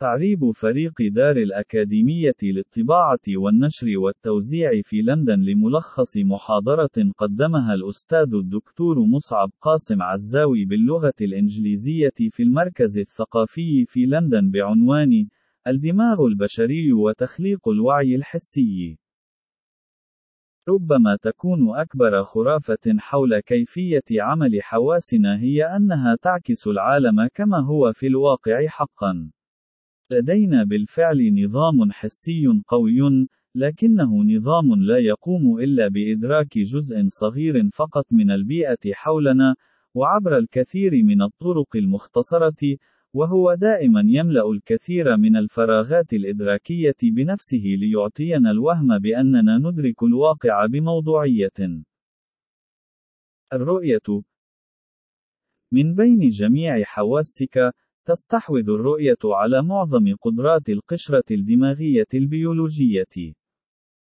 تعريب فريق دار الأكاديمية للطباعة والنشر والتوزيع في لندن لملخص محاضرة قدمها الأستاذ الدكتور مصعب قاسم عزاوي باللغة الإنجليزية في المركز الثقافي في لندن بعنوان الدماغ البشري وتخليق الوعي الحسي. ربما تكون أكبر خرافة حول كيفية عمل حواسنا هي أنها تعكس العالم كما هو في الواقع حقًا. لدينا بالفعل نظام حسي قوي، لكنه نظام لا يقوم إلا بإدراك جزء صغير فقط من البيئة حولنا، وعبر الكثير من الطرق المختصرة، وهو دائما يملأ الكثير من الفراغات الإدراكية بنفسه ليعطينا الوهم بأننا ندرك الواقع بموضوعية. الرؤية من بين جميع حواسك، تستحوذ الرؤية على معظم قدرات القشرة الدماغية البيولوجية.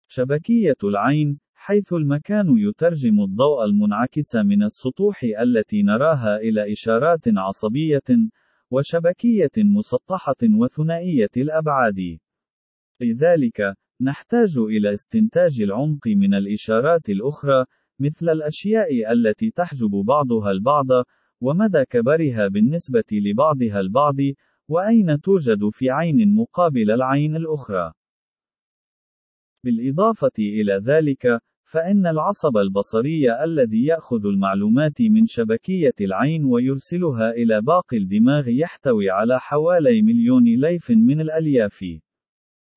شبكية العين، حيث المكان يترجم الضوء المنعكس من السطوح التي نراها إلى إشارات عصبية، وشبكية مسطحة وثنائية الأبعاد. لذلك، نحتاج إلى استنتاج العمق من الإشارات الأخرى، مثل الأشياء التي تحجب بعضها البعض، ومدى كبرها بالنسبة لبعضها البعض، وأين توجد في عين مقابل العين الأخرى. بالإضافة إلى ذلك، فإن العصب البصري الذي يأخذ المعلومات من شبكية العين ويرسلها إلى باقي الدماغ يحتوي على حوالي مليون ليف من الألياف.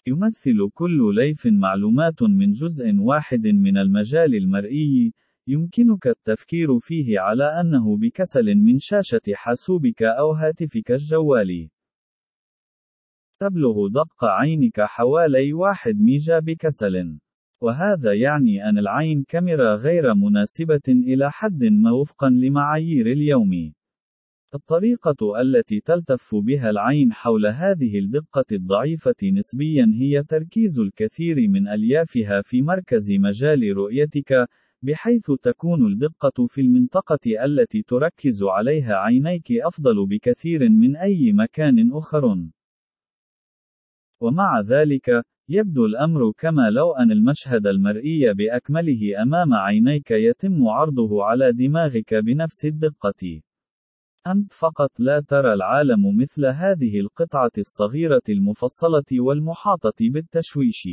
يمثل كل ليف معلومات من جزء واحد من المجال المرئي، يمكنك التفكير فيه على أنه بكسل من شاشة حاسوبك أو هاتفك الجوال. تبلغ دقة عينك حوالي 1 ميجا بكسل. وهذا يعني أن العين كاميرا غير مناسبة إلى حد ما وفقا لمعايير اليوم. الطريقة التي تلتف بها العين حول هذه الدقة الضعيفة نسبيا هي تركيز الكثير من أليافها في مركز مجال رؤيتك، بحيث تكون الدقة في المنطقة التي تركز عليها عينيك أفضل بكثير من أي مكان آخر. ومع ذلك، يبدو الأمر كما لو أن المشهد المرئي بأكمله أمام عينيك يتم عرضه على دماغك بنفس الدقة. أنت فقط لا ترى العالم مثل هذه القطعة الصغيرة المفصلة والمحاطة بالتشويش.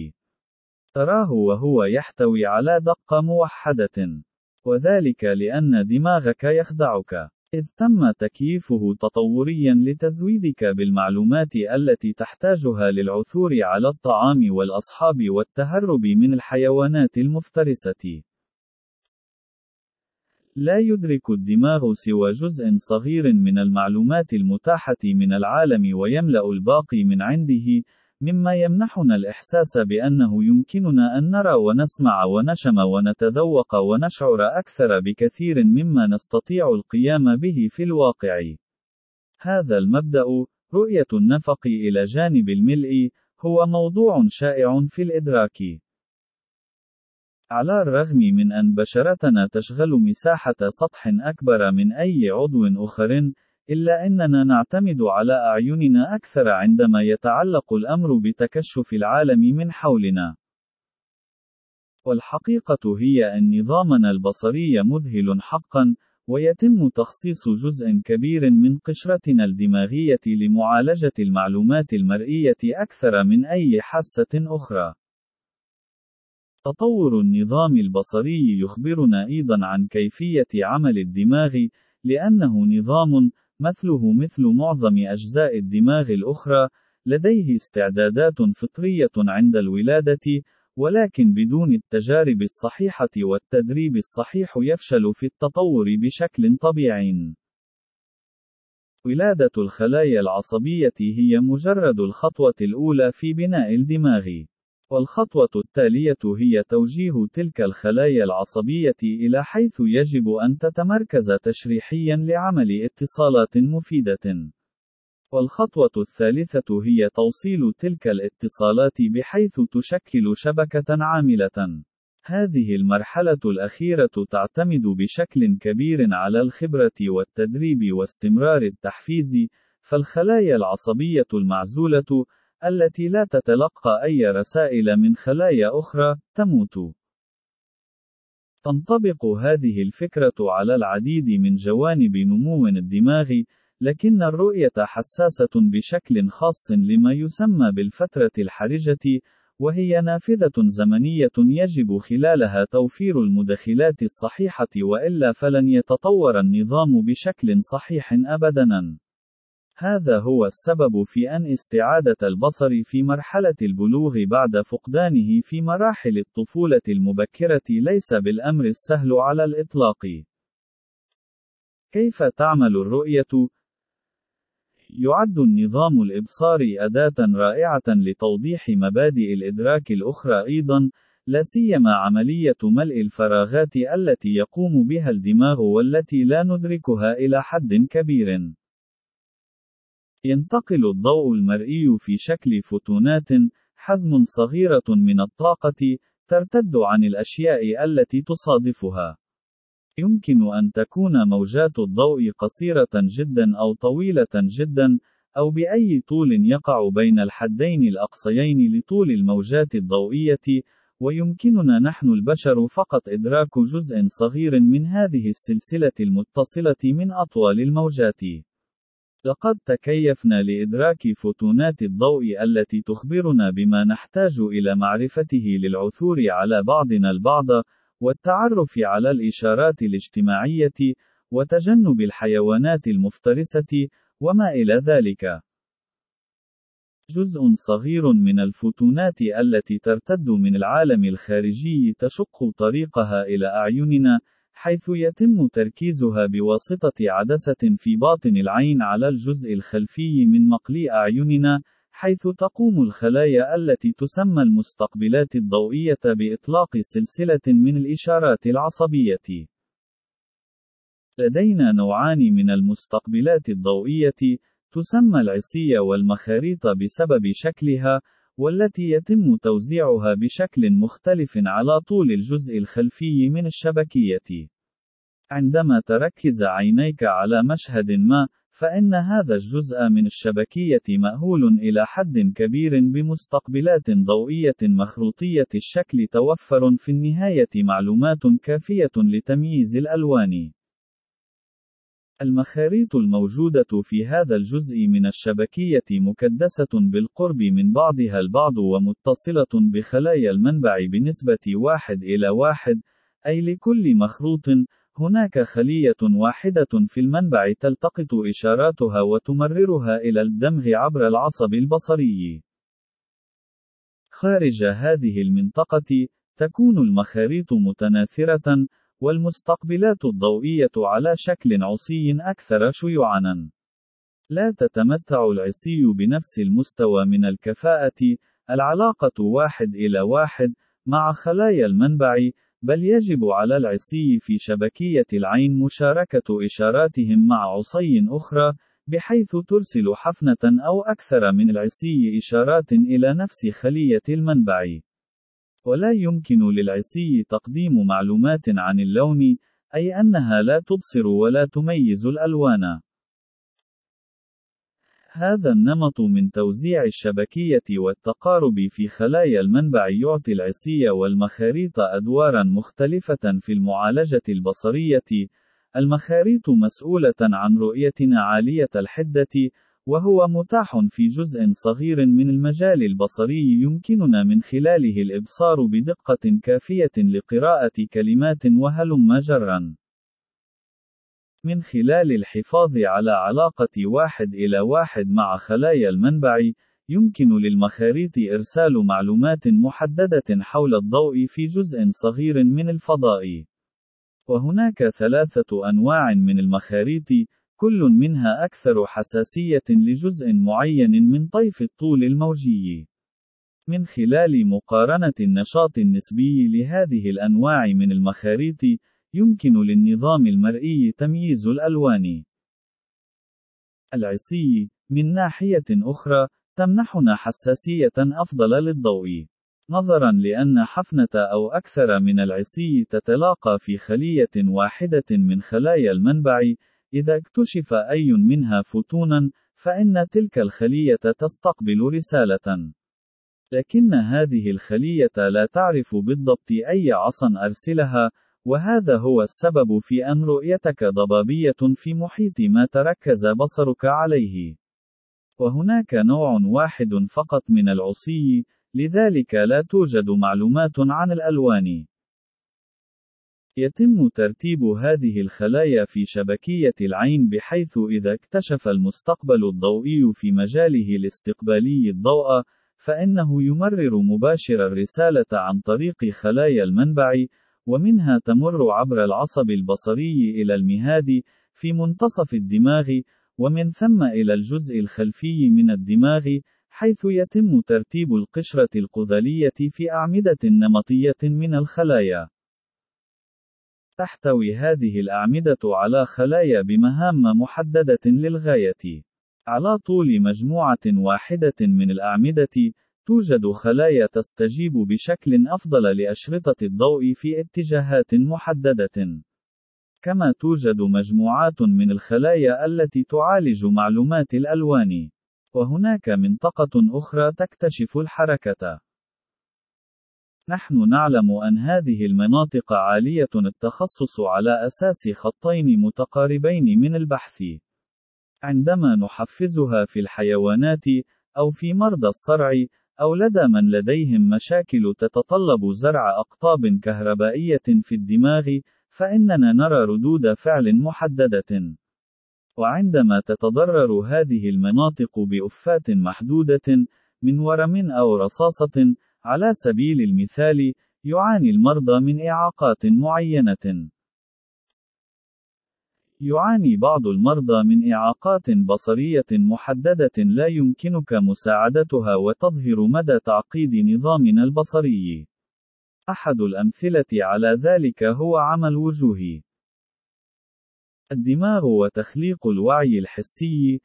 تراه وهو يحتوي على دقة موحدة. وذلك لأن دماغك يخدعك. إذ تم تكييفه تطوريا لتزويدك بالمعلومات التي تحتاجها للعثور على الطعام والأصحاب والتهرب من الحيوانات المفترسة. لا يدرك الدماغ سوى جزء صغير من المعلومات المتاحة من العالم ويملأ الباقي من عنده، مما يمنحنا الإحساس بأنه يمكننا أن نرى ونسمع ونشم ونتذوق ونشعر أكثر بكثير مما نستطيع القيام به في الواقع. هذا المبدأ، رؤية النفق إلى جانب الملء، هو موضوع شائع في الإدراك. على الرغم من أن بشرتنا تشغل مساحة سطح أكبر من أي عضو آخر، إلا أننا نعتمد على أعيننا أكثر عندما يتعلق الأمر بتكشف العالم من حولنا. والحقيقة هي أن نظامنا البصري مذهل حقًا، ويتم تخصيص جزء كبير من قشرتنا الدماغية لمعالجة المعلومات المرئية أكثر من أي حاسة أخرى. تطور النظام البصري يخبرنا أيضًا عن كيفية عمل الدماغ، لأنه نظام مثله مثل معظم أجزاء الدماغ الأخرى، لديه استعدادات فطرية عند الولادة، ولكن بدون التجارب الصحيحة والتدريب الصحيح يفشل في التطور بشكل طبيعي. ولادة الخلايا العصبية هي مجرد الخطوة الأولى في بناء الدماغ. والخطوة التالية هي توجيه تلك الخلايا العصبية إلى حيث يجب أن تتمركز تشريحيًا لعمل اتصالات مفيدة. والخطوة الثالثة هي توصيل تلك الاتصالات بحيث تشكل شبكة عاملة. هذه المرحلة الأخيرة تعتمد بشكل كبير على الخبرة والتدريب واستمرار التحفيز، فالخلايا العصبية المعزولة، التي لا تتلقى أي رسائل من خلايا أخرى، تموت. تنطبق هذه الفكرة على العديد من جوانب نمو الدماغ، لكن الرؤية حساسة بشكل خاص لما يسمى بالفترة الحرجة، وهي نافذة زمنية يجب خلالها توفير المدخلات الصحيحة وإلا فلن يتطور النظام بشكل صحيح أبدًا. هذا هو السبب في أن استعادة البصر في مرحلة البلوغ بعد فقدانه في مراحل الطفولة المبكرة ليس بالأمر السهل على الإطلاق. كيف تعمل الرؤية؟ يعد النظام الإبصاري أداة رائعة لتوضيح مبادئ الإدراك الأخرى أيضًا، لا سيما عملية ملء الفراغات التي يقوم بها الدماغ والتي لا ندركها إلى حد كبير. ينتقل الضوء المرئي في شكل فوتونات، حزم صغيرة من الطاقة، ترتد عن الأشياء التي تصادفها. يمكن أن تكون موجات الضوء قصيرة جدا أو طويلة جدا، أو بأي طول يقع بين الحدين الأقصيين لطول الموجات الضوئية، ويمكننا نحن البشر فقط إدراك جزء صغير من هذه السلسلة المتصلة من أطوال الموجات. لقد تكيفنا لإدراك فوتونات الضوء التي تخبرنا بما نحتاج إلى معرفته للعثور على بعضنا البعض، والتعرف على الإشارات الاجتماعية، وتجنب الحيوانات المفترسة، وما إلى ذلك. جزء صغير من الفوتونات التي ترتد من العالم الخارجي تشق طريقها إلى أعيننا، حيث يتم تركيزها بواسطة عدسة في باطن العين على الجزء الخلفي من مقلي أعيننا، حيث تقوم الخلايا التي تسمى المستقبلات الضوئية بإطلاق سلسلة من الإشارات العصبية. لدينا نوعان من المستقبلات الضوئية، تسمى العصية والمخاريط بسبب شكلها، والتي يتم توزيعها بشكل مختلف على طول الجزء الخلفي من الشبكية. عندما تركز عينيك على مشهد ما، فإن هذا الجزء من الشبكية مأهول إلى حد كبير بمستقبلات ضوئية مخروطية الشكل توفر في النهاية معلومات كافية لتمييز الألوان. المخاريط الموجودة في هذا الجزء من الشبكية مكدسة بالقرب من بعضها البعض ومتصلة بخلايا المنبع بنسبة واحد إلى واحد، أي لكل مخروط، هناك خلية واحدة في المنبع تلتقط إشاراتها وتمررها إلى الدمغ عبر العصب البصري. خارج هذه المنطقة، تكون المخاريط متناثرة، والمستقبلات الضوئية على شكل عصي أكثر شيوعًا. لا تتمتع العصي بنفس المستوى من الكفاءة، العلاقة واحد إلى واحد، مع خلايا المنبع، بل يجب على العصي في شبكية العين مشاركة إشاراتهم مع عصي أخرى، بحيث ترسل حفنة أو أكثر من العصي إشارات إلى نفس خلية المنبع. ولا يمكن للعصي تقديم معلومات عن اللون، أي أنها لا تبصر ولا تميز الألوان. هذا النمط من توزيع الشبكية والتقارب في خلايا المنبع يعطي العصي والمخاريط أدوارًا مختلفة في المعالجة البصرية. المخاريط مسؤولة عن رؤيتنا عالية الحدة، وهو متاح في جزء صغير من المجال البصري يمكننا من خلاله الإبصار بدقة كافية لقراءة كلمات وهلم جرًا. من خلال الحفاظ على علاقة واحد إلى واحد مع خلايا المنبع، يمكن للمخاريط إرسال معلومات محددة حول الضوء في جزء صغير من الفضاء. وهناك ثلاثة أنواع من المخاريط، كل منها أكثر حساسية لجزء معين من طيف الطول الموجي. من خلال مقارنة النشاط النسبي لهذه الأنواع من المخاريط، يمكن للنظام المرئي تمييز الألوان. العصي، من ناحية أخرى، تمنحنا حساسية أفضل للضوء. نظرا لأن حفنة أو أكثر من العصي تتلاقى في خلية واحدة من خلايا المنبع، إذا اكتشف أي منها فوتونا، فإن تلك الخلية تستقبل رسالة. لكن هذه الخلية لا تعرف بالضبط أي عصا أرسلها، وهذا هو السبب في أن رؤيتك ضبابية في محيط ما تركز بصرك عليه. وهناك نوع واحد فقط من العصي، لذلك لا توجد معلومات عن الألوان. يتم ترتيب هذه الخلايا في شبكية العين بحيث إذا اكتشف المستقبل الضوئي في مجاله الاستقبالي الضوء، فإنه يمرر مباشر الرسالة عن طريق خلايا المنبع، ومنها تمر عبر العصب البصري إلى المهاد، في منتصف الدماغ، ومن ثم إلى الجزء الخلفي من الدماغ، حيث يتم ترتيب القشرة القذلية في أعمدة نمطية من الخلايا. تحتوي هذه الأعمدة على خلايا بمهام محددة للغاية. على طول مجموعة واحدة من الأعمدة، توجد خلايا تستجيب بشكل أفضل لأشرطة الضوء في اتجاهات محددة. كما توجد مجموعات من الخلايا التي تعالج معلومات الألوان. وهناك منطقة أخرى تكتشف الحركة. نحن نعلم أن هذه المناطق عالية التخصص على أساس خطين متقاربين من البحث. عندما نحفزها في الحيوانات، أو في مرضى الصرع، أو لدى من لديهم مشاكل تتطلب زرع أقطاب كهربائية في الدماغ، فإننا نرى ردود فعل محددة. وعندما تتضرر هذه المناطق بأفات محدودة، من ورم أو رصاصة، على سبيل المثال، يعاني المرضى من إعاقات معينة. يعاني بعض المرضى من إعاقات بصرية محددة لا يمكنك مساعدتها وتظهر مدى تعقيد نظامنا البصري. أحد الأمثلة على ذلك هو عمى الوجوه. الدماغ وتخليق الوعي الحسي.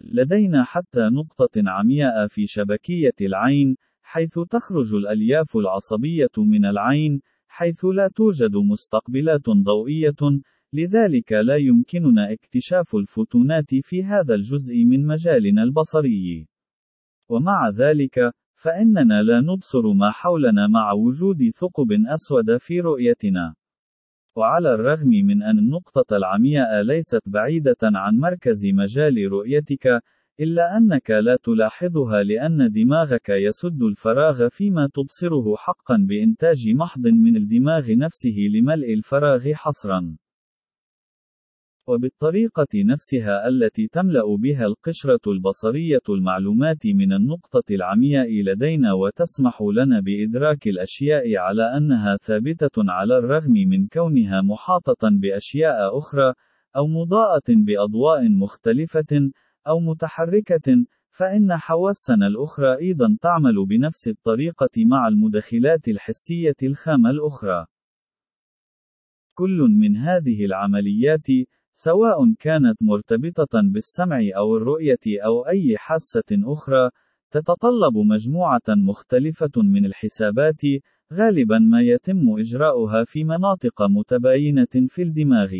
لدينا حتى نقطة عمياء في شبكية العين، حيث تخرج الألياف العصبية من العين، حيث لا توجد مستقبلات ضوئية، لذلك لا يمكننا اكتشاف الفوتونات في هذا الجزء من مجالنا البصري. ومع ذلك، فإننا لا نبصر ما حولنا مع وجود ثقب أسود في رؤيتنا. وعلى الرغم من أن النقطة العمياء ليست بعيدة عن مركز مجال رؤيتك، إلا أنك لا تلاحظها لأن دماغك يسد الفراغ فيما تبصره حقا بإنتاج محض من الدماغ نفسه لملء الفراغ حصرا. وبالطريقة نفسها التي تملأ بها القشرة البصرية المعلومات من النقطة العمياء لدينا وتسمح لنا بإدراك الأشياء على أنها ثابتة على الرغم من كونها محاطة بأشياء أخرى، أو مضاءة بأضواء مختلفة، أو متحركة، فإن حواسنا الأخرى أيضا تعمل بنفس الطريقة مع المدخلات الحسية الخام الأخرى. كل من هذه العمليات، سواء كانت مرتبطة بالسمع أو الرؤية أو أي حاسة أخرى، تتطلب مجموعة مختلفة من الحسابات، غالبا ما يتم إجراؤها في مناطق متباينة في الدماغ.